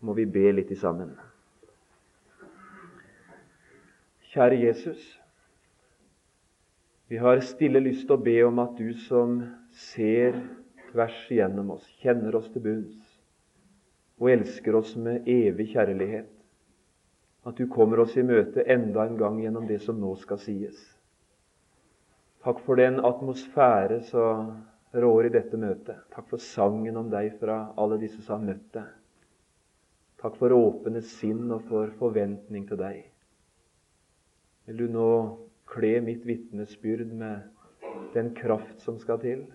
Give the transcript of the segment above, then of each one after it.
må vi be litt sammen. Kjære Jesus. Vi har stille lyst til å be om at du som ser tvers igjennom oss, kjenner oss til bunns og elsker oss med evig kjærlighet, at du kommer oss i møte enda en gang gjennom det som nå skal sies. Takk for den atmosfære som rår i dette møtet. Takk for sangen om deg fra alle disse som har møtt deg. Takk for åpne sinn og for forventning til deg. Vil du nå kle mitt vitnesbyrd med den kraft som skal til?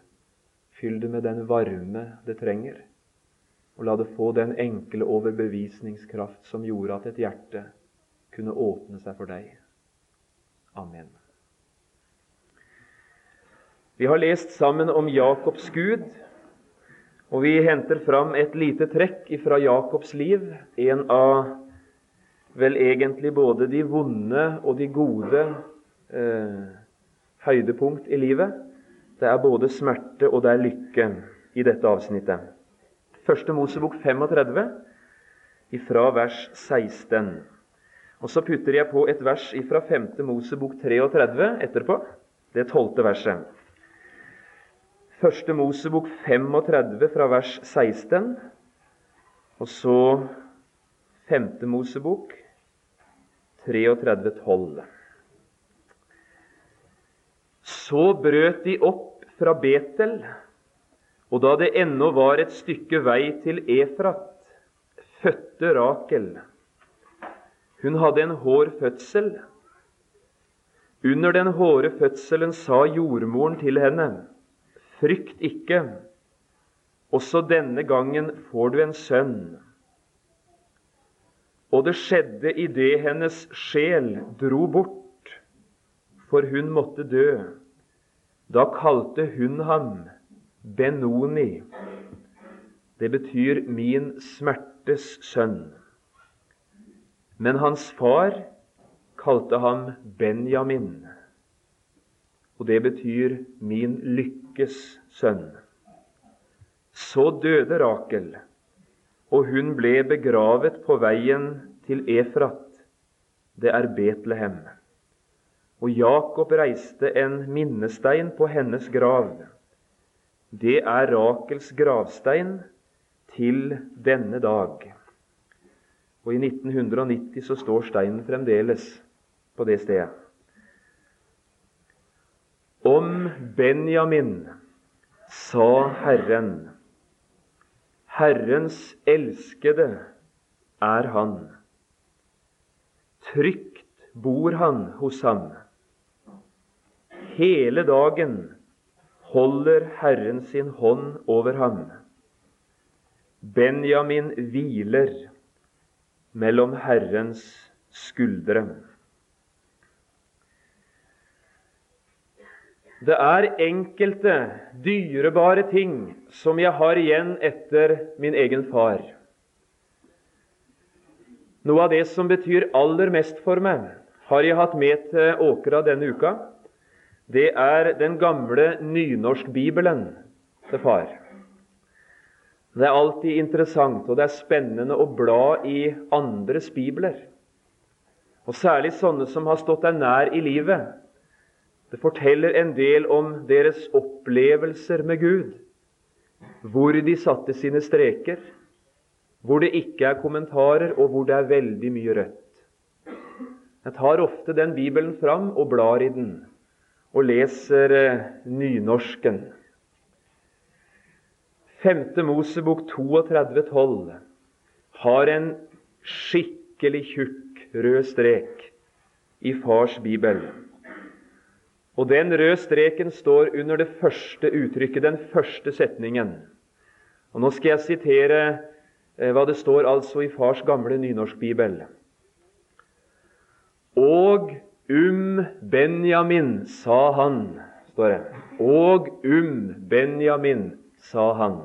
Fyll det med den varme det trenger. Og la det få den enkle overbevisningskraft som gjorde at et hjerte kunne åpne seg for deg. Amen. Vi har lest sammen om Jakobs Gud, og vi henter fram et lite trekk fra Jakobs liv. En av vel egentlig både de vonde og de gode eh, høydepunkt i livet. Det er både smerte og det er lykke i dette avsnittet. Første Mosebok 35, ifra vers 16. Og Så putter jeg på et vers ifra 5. Mosebok 33 etterpå, det tolvte verset. Første Mosebok 35 fra vers 16, og så Femte Mosebok 33, 12. Så brøt de opp fra Betel, og da det ennå var et stykke vei til Efrat, fødte Rakel. Hun hadde en hård fødsel. Under den hårde fødselen sa jordmoren til henne:" Frykt ikke, også denne gangen får du en sønn. Og det skjedde idet hennes sjel dro bort, for hun måtte dø. Da kalte hun ham Benoni. Det betyr 'min smertes sønn'. Men hans far kalte ham Benjamin, og det betyr 'min lykke' Lykkes sønn. Så døde Rakel, og hun ble begravet på veien til Efrat. Det er Betlehem. Og Jakob reiste en minnestein på hennes grav. Det er Rakels gravstein til denne dag. Og I 1990 så står steinen fremdeles på det stedet. Om Benjamin sa Herren, Herrens elskede er han. Trygt bor han hos ham. Hele dagen holder Herren sin hånd over ham. Benjamin hviler mellom Herrens skuldre. Det er enkelte dyrebare ting som jeg har igjen etter min egen far. Noe av det som betyr aller mest for meg, har jeg hatt med til Åkra denne uka. Det er den gamle nynorskbibelen til far. Det er alltid interessant og det er spennende å bla i andres bibler. Og særlig sånne som har stått deg nær i livet det forteller en del om deres opplevelser med Gud. Hvor de satte sine streker, hvor det ikke er kommentarer, og hvor det er veldig mye rødt. Jeg tar ofte den Bibelen fram og blar i den, og leser eh, nynorsken. 5. Mosebok 32, 12 har en skikkelig tjukk rød strek i fars bibel. Og den røde streken står under det første uttrykket, den første setningen. Og Nå skal jeg sitere eh, hva det står altså i fars gamle nynorskbibel. Og um Benjamin, sa han, står det. Og um Benjamin, sa han.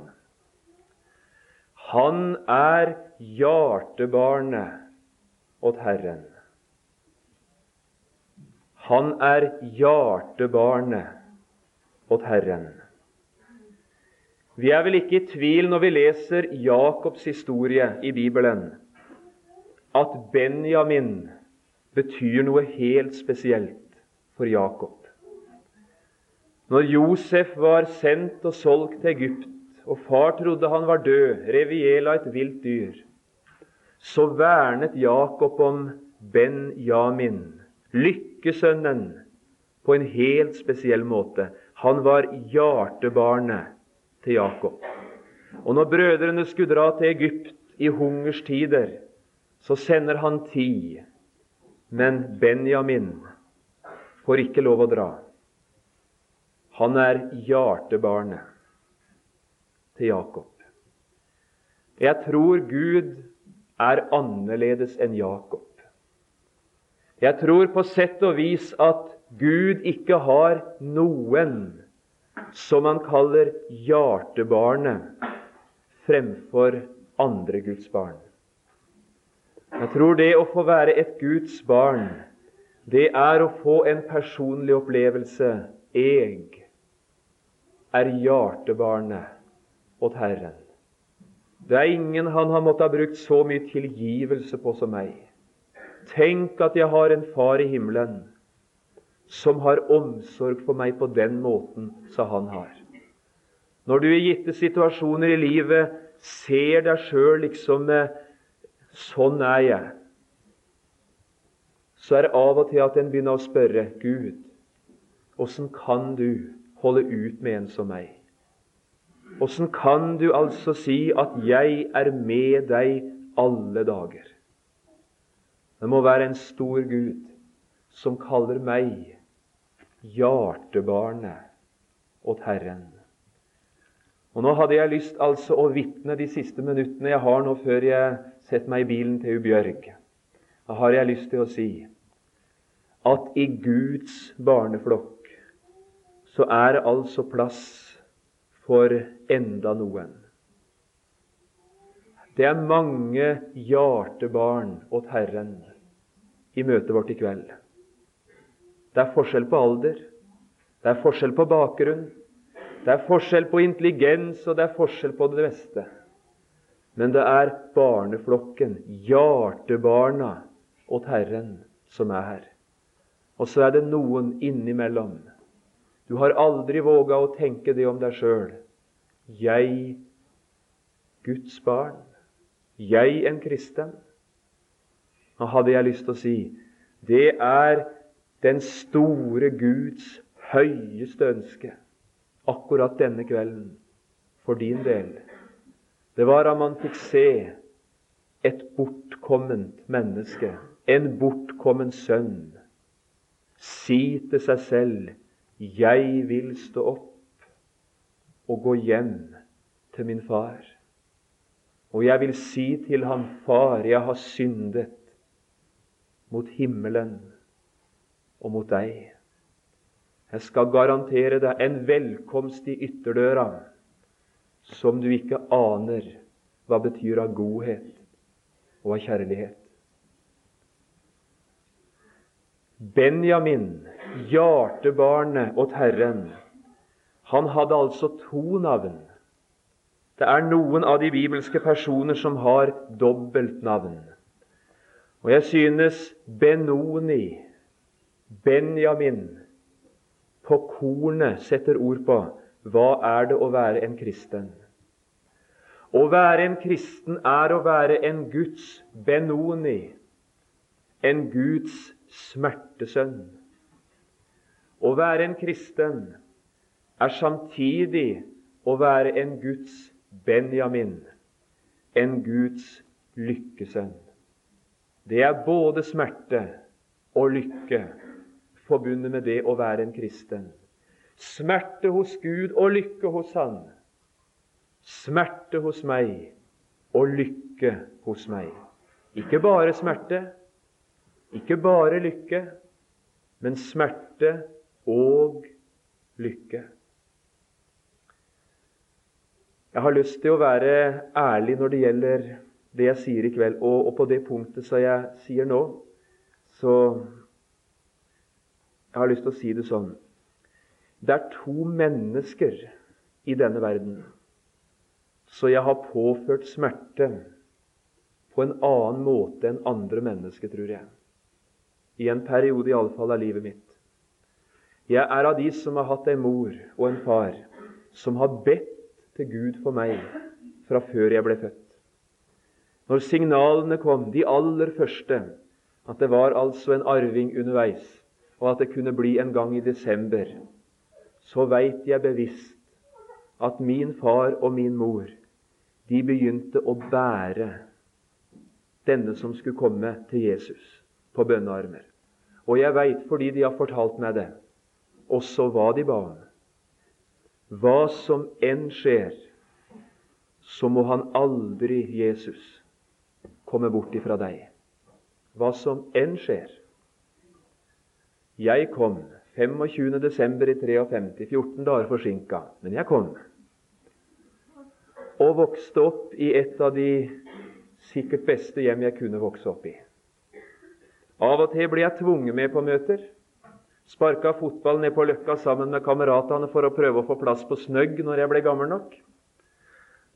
Han er hjertebarnet åt Herren. Han er hjertebarnet åt Herren. Vi er vel ikke i tvil når vi leser Jakobs historie i Bibelen, at Benjamin betyr noe helt spesielt for Jakob. Når Josef var sendt og solgt til Egypt, og far trodde han var død, rev av et vilt dyr, så vernet Jakob om Benjamin, lykkesønnen, på en helt spesiell måte. Han var hjertebarnet til Jakob. Og når brødrene skulle dra til Egypt i hungerstider, så sender han ti. Men Benjamin får ikke lov å dra. Han er hjertebarnet til Jakob. Jeg tror Gud er annerledes enn Jakob. Jeg tror på sett og vis at Gud ikke har noen som han kaller hjertebarnet fremfor andre Guds barn. Jeg tror det å få være et Guds barn, det er å få en personlig opplevelse. Jeg er hjertebarnet åt Herren. Det er ingen han har måttet ha brukt så mye tilgivelse på som meg. Tenk at jeg har en far i himmelen som har omsorg for meg på den måten som han har. Når du i gitte situasjoner i livet ser deg sjøl liksom 'Sånn er jeg', så er det av og til at en begynner å spørre Gud, åssen kan du holde ut med en som meg? Åssen kan du altså si at 'jeg er med deg alle dager'? Det må være en stor Gud som kaller meg hjertebarnet åt Herren. Og Nå hadde jeg lyst altså å vitne de siste minuttene jeg har nå før jeg setter meg i bilen til Ubjørg. Da har jeg lyst til å si at i Guds barneflokk så er det altså plass for enda noen. Det er mange hjertebarn åt Herren i møtet vårt i kveld. Det er forskjell på alder, det er forskjell på bakgrunn, det er forskjell på intelligens, og det er forskjell på det meste. Men det er barneflokken, hjertebarna åt Herren, som er her. Og så er det noen innimellom. Du har aldri våga å tenke det om deg sjøl. Jeg, Guds barn, jeg en kristen. Nå hadde jeg lyst til å si det er den store Guds høyeste ønske akkurat denne kvelden for din del. Det var at man fikk se et bortkomment menneske, en bortkommen sønn, si til seg selv 'Jeg vil stå opp og gå hjem til min far'. Og jeg vil si til ham, 'Far, jeg har syndet mot himmelen og mot deg'. Jeg skal garantere deg en velkomst i ytterdøra som du ikke aner hva betyr av godhet og av kjærlighet. Benjamin, hjertebarnet åt Herren, han hadde altså to navn. Det er noen av de bibelske personer som har dobbeltnavn. Og jeg synes Benoni, Benjamin, på kornet setter ord på hva er det å være en kristen. Å være en kristen er å være en Guds Benoni, en Guds smertesønn. Å være en kristen er samtidig å være en Guds Benjamin, en Guds lykkesønn. Det er både smerte og lykke forbundet med det å være en kristen. Smerte hos Gud og lykke hos Han. Smerte hos meg og lykke hos meg. Ikke bare smerte, ikke bare lykke, men smerte og lykke. Jeg har lyst til å være ærlig når det gjelder det jeg sier i kveld. Og, og på det punktet som jeg sier nå, så Jeg har lyst til å si det sånn Det er to mennesker i denne verden så jeg har påført smerte på en annen måte enn andre mennesker, tror jeg. I en periode iallfall av livet mitt. Jeg er av de som har hatt en mor og en far som har bedt til Gud for meg fra før jeg ble født. Når signalene kom, de aller første, at det var altså en arving underveis, og at det kunne bli en gang i desember, så veit jeg bevisst at min far og min mor de begynte å bære denne som skulle komme til Jesus på bønnearmer. Og jeg veit, fordi de har fortalt meg det, også hva de ba om. Hva som enn skjer, så må han aldri, Jesus, komme bort ifra deg. Hva som enn skjer. Jeg kom 25. desember i 53, 14 dager forsinka, men jeg kom. Og vokste opp i et av de sikkert beste hjem jeg kunne vokse opp i. Av og til ble jeg tvunget med på møter. Sparka fotball ned på Løkka sammen med kameratene for å prøve å få plass på Snøgg når jeg ble gammel nok.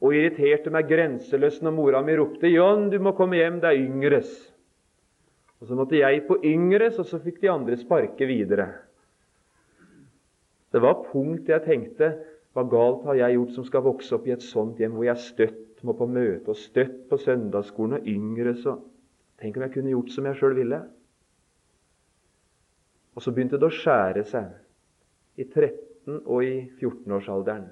Og irriterte meg grenseløst når mora mi ropte 'John, du må komme hjem, det er Yngres'. Og Så måtte jeg på Yngres, og så fikk de andre sparke videre. Det var punkt jeg tenkte hva galt har jeg gjort som skal vokse opp i et sånt hjem hvor jeg støtt må på møte og støtt på søndagsskolen og Yngres og Tenk om jeg kunne gjort som jeg sjøl ville. Og så begynte det å skjære seg i 13- og i 14-årsalderen.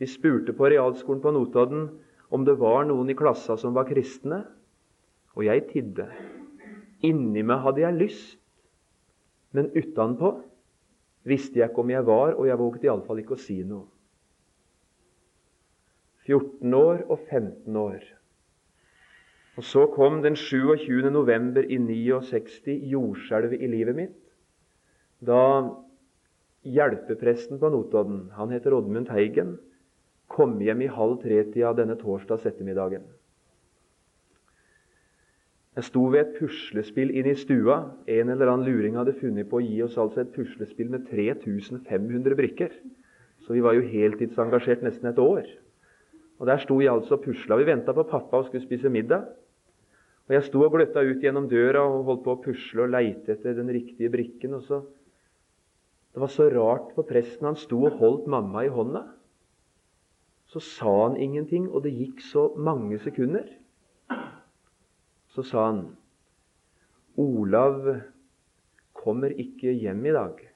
De spurte på realskolen på Notodden om det var noen i klassa som var kristne, og jeg tidde. Inni meg hadde jeg lyst, men utenpå visste jeg ikke om jeg var, og jeg våget iallfall ikke å si noe. 14 år og 15 år. Og Så kom den 27. november i 69 jordskjelvet i livet mitt. Da hjelpepresten på Notodden, han heter Oddmund Teigen, kom hjem i halv tre-tida denne torsdags ettermiddagen. Jeg sto ved et puslespill inne i stua. En eller annen luring hadde funnet på å gi oss altså et puslespill med 3500 brikker. Så vi var jo heltidsengasjert nesten et år. Og Der sto jeg altså og pusla. Vi venta på pappa og skulle spise middag. Og Jeg sto og gløtta ut gjennom døra og holdt på å pusle og leite etter den riktige brikken. og så Det var så rart, for presten han sto og holdt mamma i hånda. Så sa han ingenting, og det gikk så mange sekunder. Så sa han, 'Olav kommer ikke hjem i dag.'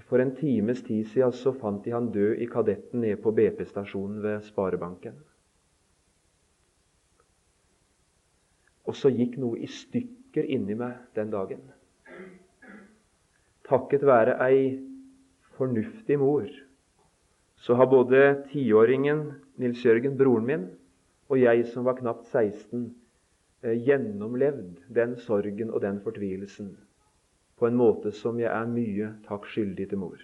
For en times tid siden så fant de han død i Kadetten nede på BP-stasjonen ved Sparebanken. Og så gikk noe i stykker inni meg den dagen. Takket være ei fornuftig mor så har både tiåringen Nils Jørgen, broren min, og jeg som var knapt 16, eh, gjennomlevd den sorgen og den fortvilelsen på en måte som jeg er mye takk skyldig til mor.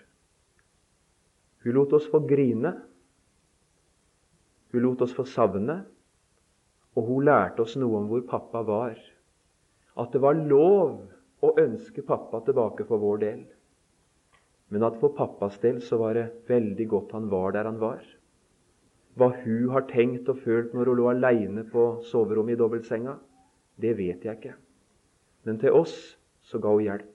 Hun lot oss få grine. Hun lot oss få savne. Og hun lærte oss noe om hvor pappa var. At det var lov å ønske pappa tilbake for vår del. Men at for pappas del så var det veldig godt han var der han var. Hva hun har tenkt og følt når hun lå aleine på soverommet i dobbeltsenga, det vet jeg ikke. Men til oss så ga hun hjelp.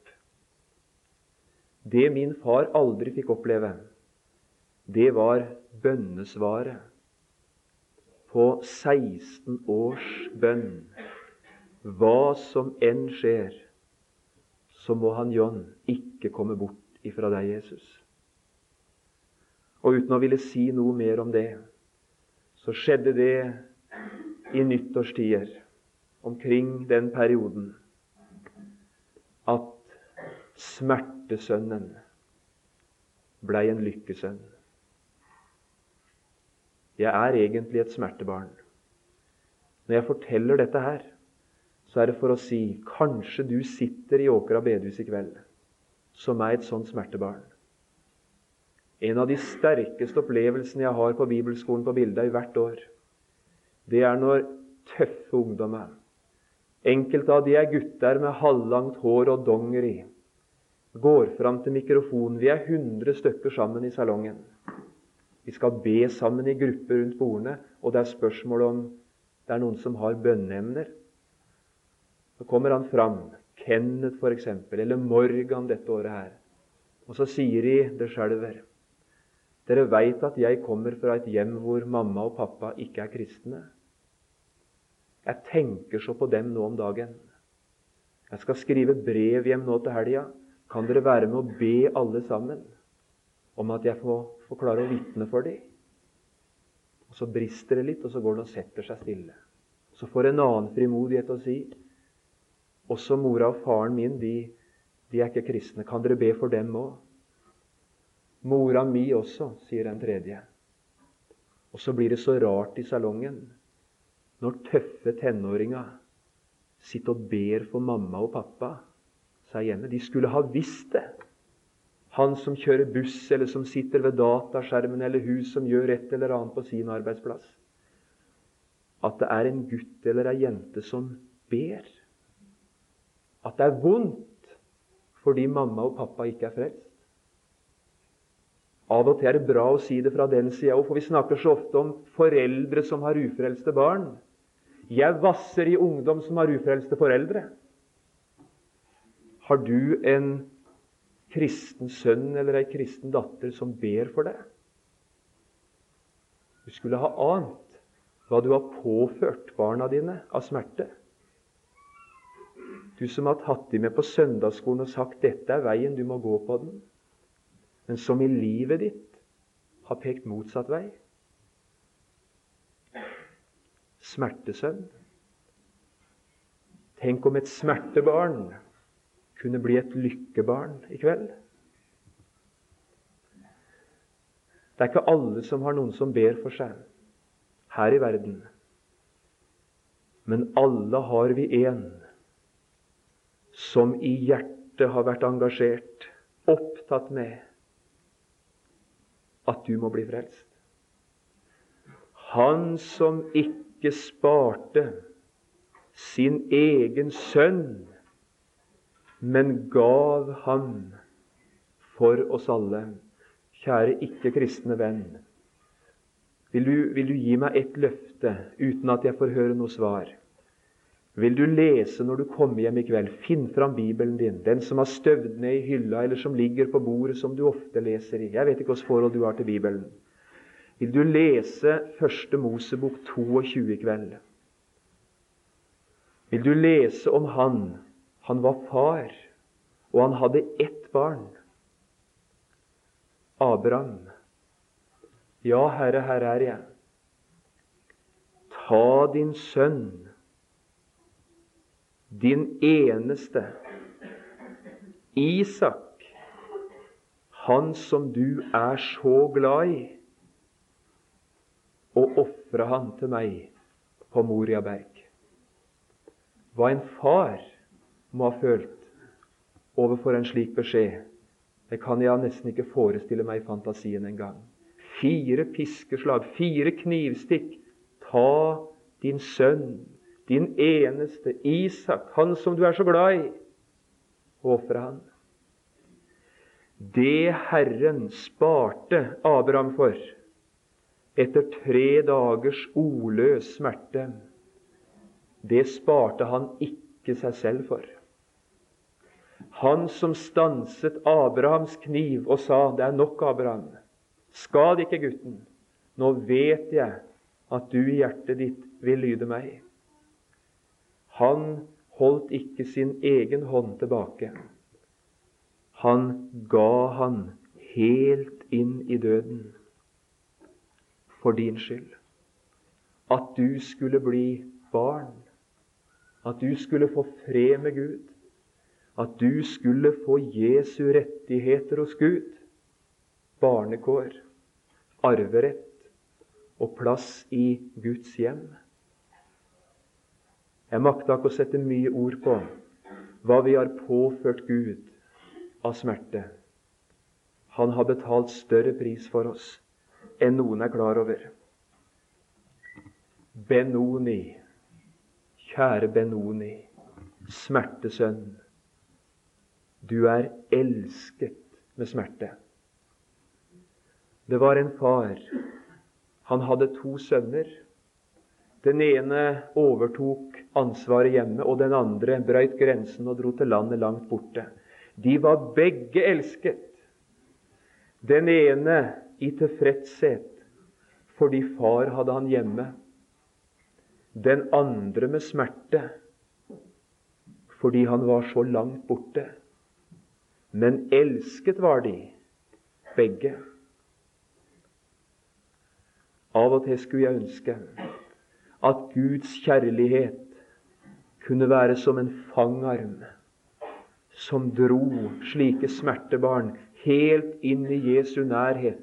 Det min far aldri fikk oppleve, det var bønnesvaret på 16 års bønn. Hva som enn skjer, så må han John ikke komme bort ifra deg, Jesus. Og uten å ville si noe mer om det, så skjedde det i nyttårstider omkring den perioden at smertesønnen blei en lykkesønn. Jeg er egentlig et smertebarn. Når jeg forteller dette her, så er det for å si kanskje du sitter i Åkra bedehus i kveld som er et sånt smertebarn. En av de sterkeste opplevelsene jeg har på bibelskolen på bildet hvert år, det er når tøffe ungdommer, enkelte av de er gutter med halvlangt hår og donger i, går fram til mikrofonen. Vi er 100 stykker sammen i salongen. Vi skal be sammen i grupper rundt bordene, og det er spørsmål om det er noen som har bønneemner. Så kommer han fram, Kenneth f.eks., eller Morgan dette året her. Og så sier de det skjelver. Dere veit at jeg kommer fra et hjem hvor mamma og pappa ikke er kristne. Jeg tenker så på dem nå om dagen. Jeg skal skrive brev hjem nå til helga. Kan dere være med å be alle sammen om at jeg får, får klare å vitne for dem? Og Så brister det litt, og så går det og setter seg stille. Så får en annen frimodighet å si også mora og faren min de, de er ikke kristne. Kan dere be for dem òg? Mora mi også, sier den tredje. Og så blir det så rart i salongen når tøffe tenåringer sitter og ber for mamma og pappa seg hjemme. De skulle ha visst det. Han som kjører buss, eller som sitter ved dataskjermen, eller hun som gjør et eller annet på sin arbeidsplass. At det er en gutt eller ei jente som ber. At det er vondt fordi mamma og pappa ikke er frelst. Av og til er det bra å si det fra den sida òg, for vi snakker så ofte om foreldre som har ufrelste barn. Jeg vasser i ungdom som har ufrelste foreldre. Har du en kristen sønn eller ei kristen datter som ber for deg? Du skulle ha ant hva du har påført barna dine av smerte. Du som har tatt dem med på søndagsskolen og sagt 'dette er veien, du må gå på den', men som i livet ditt har pekt motsatt vei. Smertesønn. Tenk om et smertebarn kunne bli et lykkebarn i kveld. Det er ikke alle som har noen som ber for seg her i verden. Men alle har vi en som i hjertet har vært engasjert, opptatt med at du må bli frelst. Han som ikke sparte sin egen sønn men gav ham for oss alle. Kjære ikke-kristne venn. Vil du, vil du, gi meg et løfte uten at jeg får høre noe svar? Vil du lese når du kommer hjem i kveld? Finn fram Bibelen din, den som har støvd ned i hylla, eller som ligger på bordet, som du ofte leser i. Jeg vet ikke hvilket forhold du har til Bibelen. Vil du lese Første Mosebok 22 i kveld? Vil du lese om Han han var far, og han hadde ett barn. Abraham. Ja, Herre, her er jeg. Ta din sønn, din eneste, Isak, han som du er så glad i, og ofre han til meg på Moria berg. Hva en far må ha følt overfor en slik beskjed. Det kan jeg nesten ikke forestille meg i fantasien engang. Fire piskeslag, fire knivstikk. Ta din sønn, din eneste, Isak, han som du er så glad i, og ofre han. Det Herren sparte Abraham for etter tre dagers ordløs smerte, det sparte han ikke seg selv for. Han som stanset Abrahams kniv og sa, 'Det er nok, Abraham. Skad ikke gutten. Nå vet jeg at du i hjertet ditt vil lyde meg.' Han holdt ikke sin egen hånd tilbake. Han ga han helt inn i døden for din skyld. At du skulle bli barn, at du skulle få fred med Gud at du skulle få Jesu rettigheter hos Gud, barnekår, arverett og plass i Guds hjem. Jeg makta ikke å sette mye ord på hva vi har påført Gud av smerte. Han har betalt større pris for oss enn noen er klar over. Benoni, kjære Benoni, smertesønn. Du er elsket med smerte. Det var en far. Han hadde to sønner. Den ene overtok ansvaret hjemme, og den andre brøyt grensen og dro til landet langt borte. De var begge elsket. Den ene i tilfredshet fordi far hadde han hjemme. Den andre med smerte fordi han var så langt borte. Men elsket var de, begge. Av og til skulle jeg ønske at Guds kjærlighet kunne være som en fangarm som dro slike smertebarn helt inn i Jesu nærhet,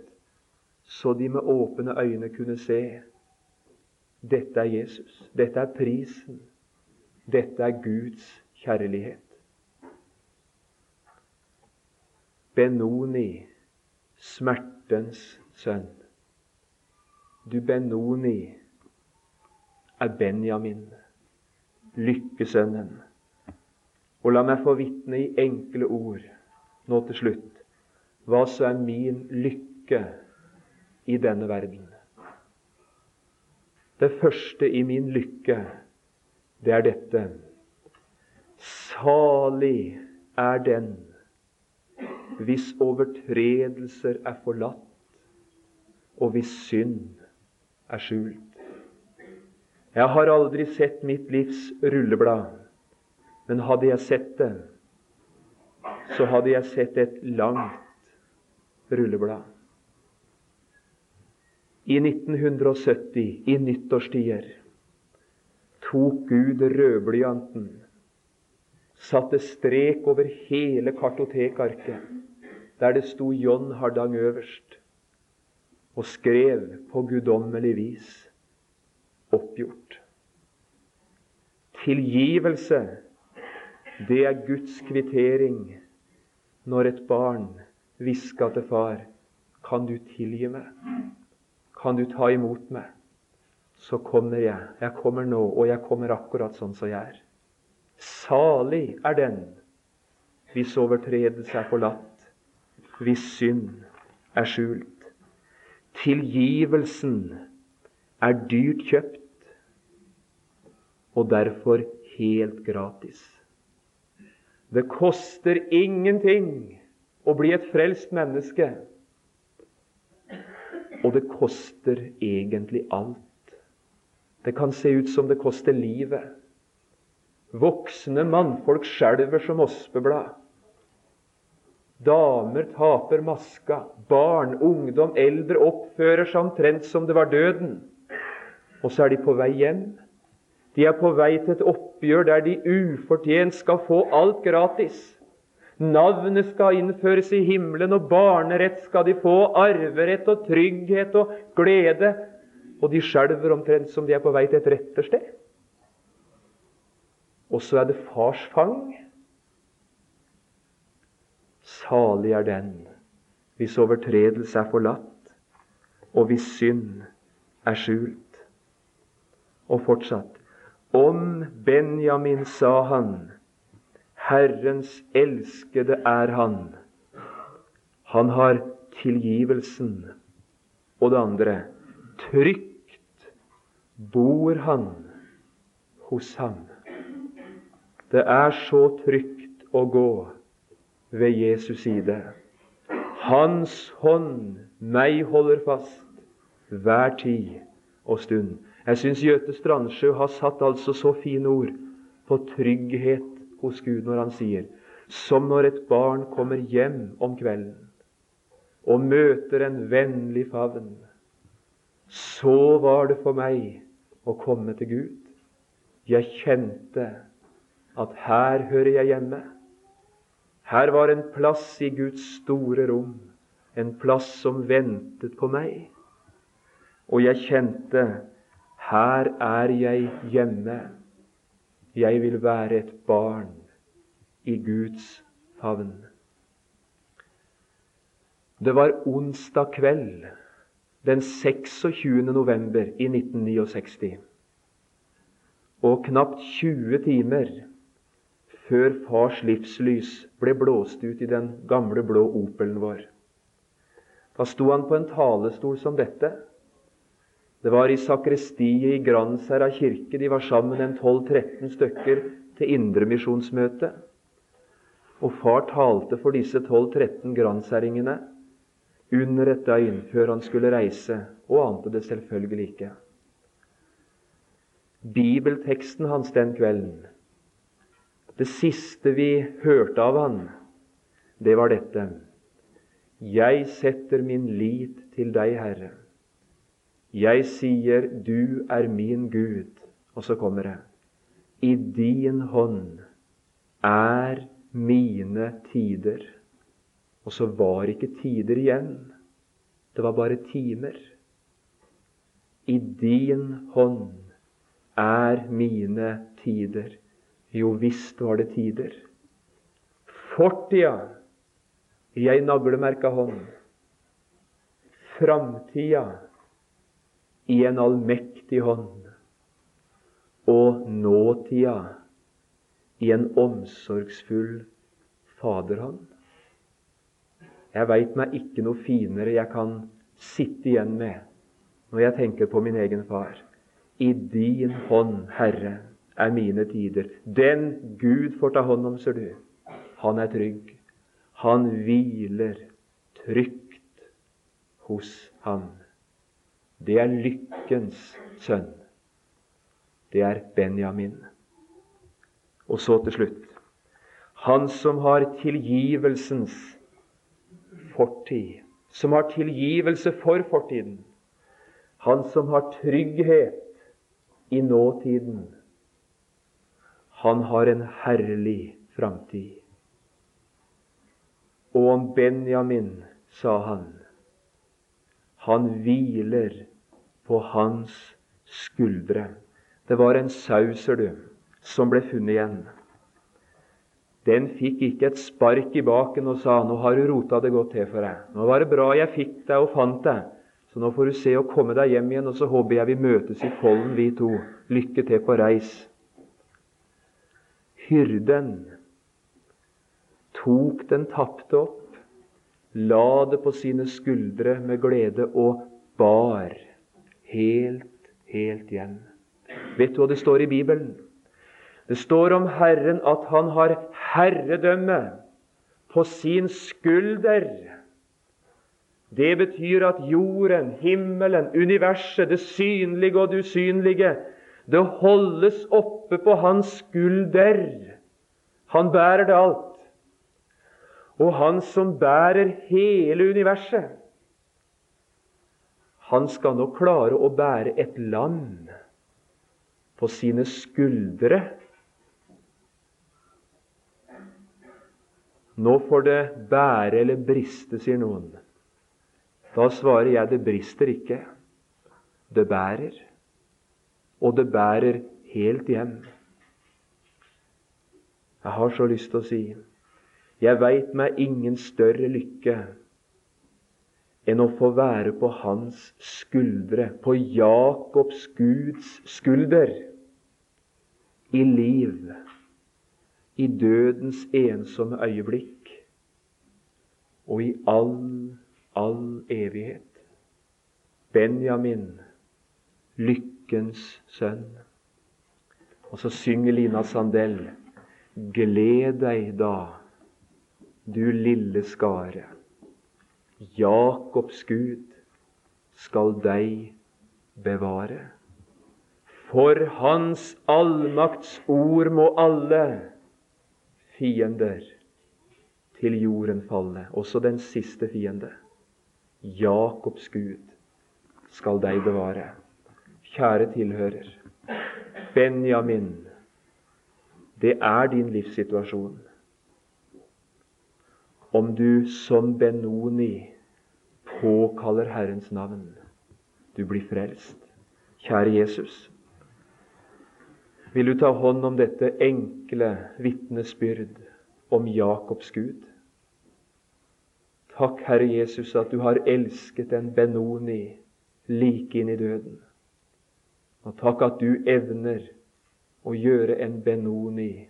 så de med åpne øyne kunne se dette er Jesus, dette er prisen, dette er Guds kjærlighet. Benoni, smertens sønn. Du Benoni er Benjamin, lykkesønnen. Og la meg få vitne i enkle ord nå til slutt hva som er min lykke i denne verden. Det første i min lykke, det er dette. Salig er den hvis overtredelser er forlatt, og hvis synd er skjult. Jeg har aldri sett mitt livs rulleblad, men hadde jeg sett det, så hadde jeg sett et langt rulleblad. I 1970, i nyttårstider, tok Gud rødblyanten, satte strek over hele kartotekarket, der det sto John Hardang øverst, og skrev på guddommelig vis oppgjort. Tilgivelse, det er Guds kvittering når et barn hvisker til far Kan du tilgi meg? Kan du ta imot meg? Så kommer jeg. Jeg kommer nå, og jeg kommer akkurat sånn som jeg er. Salig er den hvis overtredelse er forlatt, hvis synd er skjult. Tilgivelsen er dyrt kjøpt og derfor helt gratis. Det koster ingenting å bli et frelst menneske. Og det koster egentlig alt. Det kan se ut som det koster livet. Voksne mannfolk skjelver som ospeblad. Damer taper maska. Barn, ungdom, eldre oppfører seg omtrent som det var døden. Og så er de på vei hjem. De er på vei til et oppgjør der de ufortjent skal få alt gratis. Navnet skal innføres i himmelen, og barnerett skal de få, arverett og trygghet og glede. Og de skjelver omtrent som de er på vei til et rettersted. Og så er det fars fang. Salig er den hvis overtredelse er forlatt, og hvis synd er skjult. Og fortsatt om Benjamin sa han, Herrens elskede er han. Han har tilgivelsen. Og det andre trygt bor han hos ham. Det er så trygt å gå ved Jesus side. Hans hånd meg holder fast hver tid og stund. Jeg syns Gjøte Strandsjø har satt altså så fine ord på trygghet hos Gud når han sier som når et barn kommer hjem om kvelden og møter en vennlig favn. Så var det for meg å komme til Gud. Jeg kjente at her hører jeg hjemme. Her var en plass i Guds store rom, en plass som ventet på meg. Og jeg kjente her er jeg hjemme. Jeg vil være et barn i Guds favn. Det var onsdag kveld den 26. november i 1969. Og knapt 20 timer før fars livslys ble blåst ut i den gamle, blå Opelen vår. Da sto han på en talestol som dette. Det var i sakristiet i Gransherra kirke. De var sammen en 12-13 stykker til indremisjonsmøte. Og far talte for disse 12-13 granskjæringene under et døgn før han skulle reise, og ante det selvfølgelig ikke. Bibelteksten hans den kvelden, det siste vi hørte av han, det var dette. Jeg setter min lit til deg, Herre. Jeg sier, du er min Gud. Og så kommer det. I din hånd er mine tider. Og så var ikke tider igjen. Det var bare timer. I din hånd er mine tider. Jo visst var det tider. Fortida i ei naglemerka hånd. Framtida i en allmektig hånd. Og nåtida i en omsorgsfull faderhånd. Jeg veit meg ikke noe finere jeg kan sitte igjen med når jeg tenker på min egen far. I din hånd, Herre, er mine tider. Den Gud får ta hånd om, ser du, han er trygg. Han hviler trygt hos ham. Det er lykkens sønn. Det er Benjamin. Og så til slutt Han som har tilgivelsens fortid, som har tilgivelse for fortiden. Han som har trygghet i nåtiden. Han har en herlig framtid. Og om Benjamin sa han han hviler på hans skuldre. Det var en sauser, du, som ble funnet igjen. Den fikk ikke et spark i baken og sa 'Nå har du rota det godt til for deg'. 'Nå var det bra jeg fikk deg og fant deg', så nå får du se å komme deg hjem igjen, og så håper jeg vi møtes i Follen, vi to. Lykke til på reis. Hyrden tok den tapte opp, la det på sine skuldre med glede og bar helt, helt hjem. Vet du hva det står i Bibelen? Det står om Herren at han har herredømme på sin skulder. Det betyr at jorden, himmelen, universet, det synlige og det usynlige, det holdes oppe på hans skulder. Han bærer det alt. Og han som bærer hele universet, han skal nå klare å bære et land på sine skuldre Nå får det bære eller briste, sier noen. Da svarer jeg det brister ikke. Det bærer. Og det bærer helt hjem. Jeg har så lyst til å si jeg veit meg ingen større lykke enn å få være på hans skuldre, på Jakobs Guds skulder, i liv i dødens ensomme øyeblikk og i all, all evighet. Benjamin, lykkens sønn. Og så synger Lina Sandell Gled deg da, du lille skare. Jakobs Gud skal deg bevare. For Hans allmakts ord må alle fiender til jorden falle, også den siste fiende. Jakobs Gud skal deg bevare. Kjære tilhører. Benjamin, det er din livssituasjon. Om du som Benoni påkaller Herrens navn, du blir frelst. Kjære Jesus. Vil du ta hånd om dette enkle vitnesbyrd om Jakobs Gud? Takk, Herre Jesus, at du har elsket en Benoni like inn i døden. Og takk at du evner å gjøre en Benoni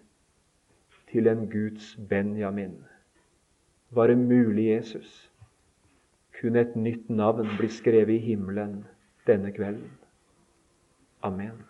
til en Guds Benjamin. Var det mulig, Jesus? kunne et nytt navn bli skrevet i himmelen denne kvelden. Amen.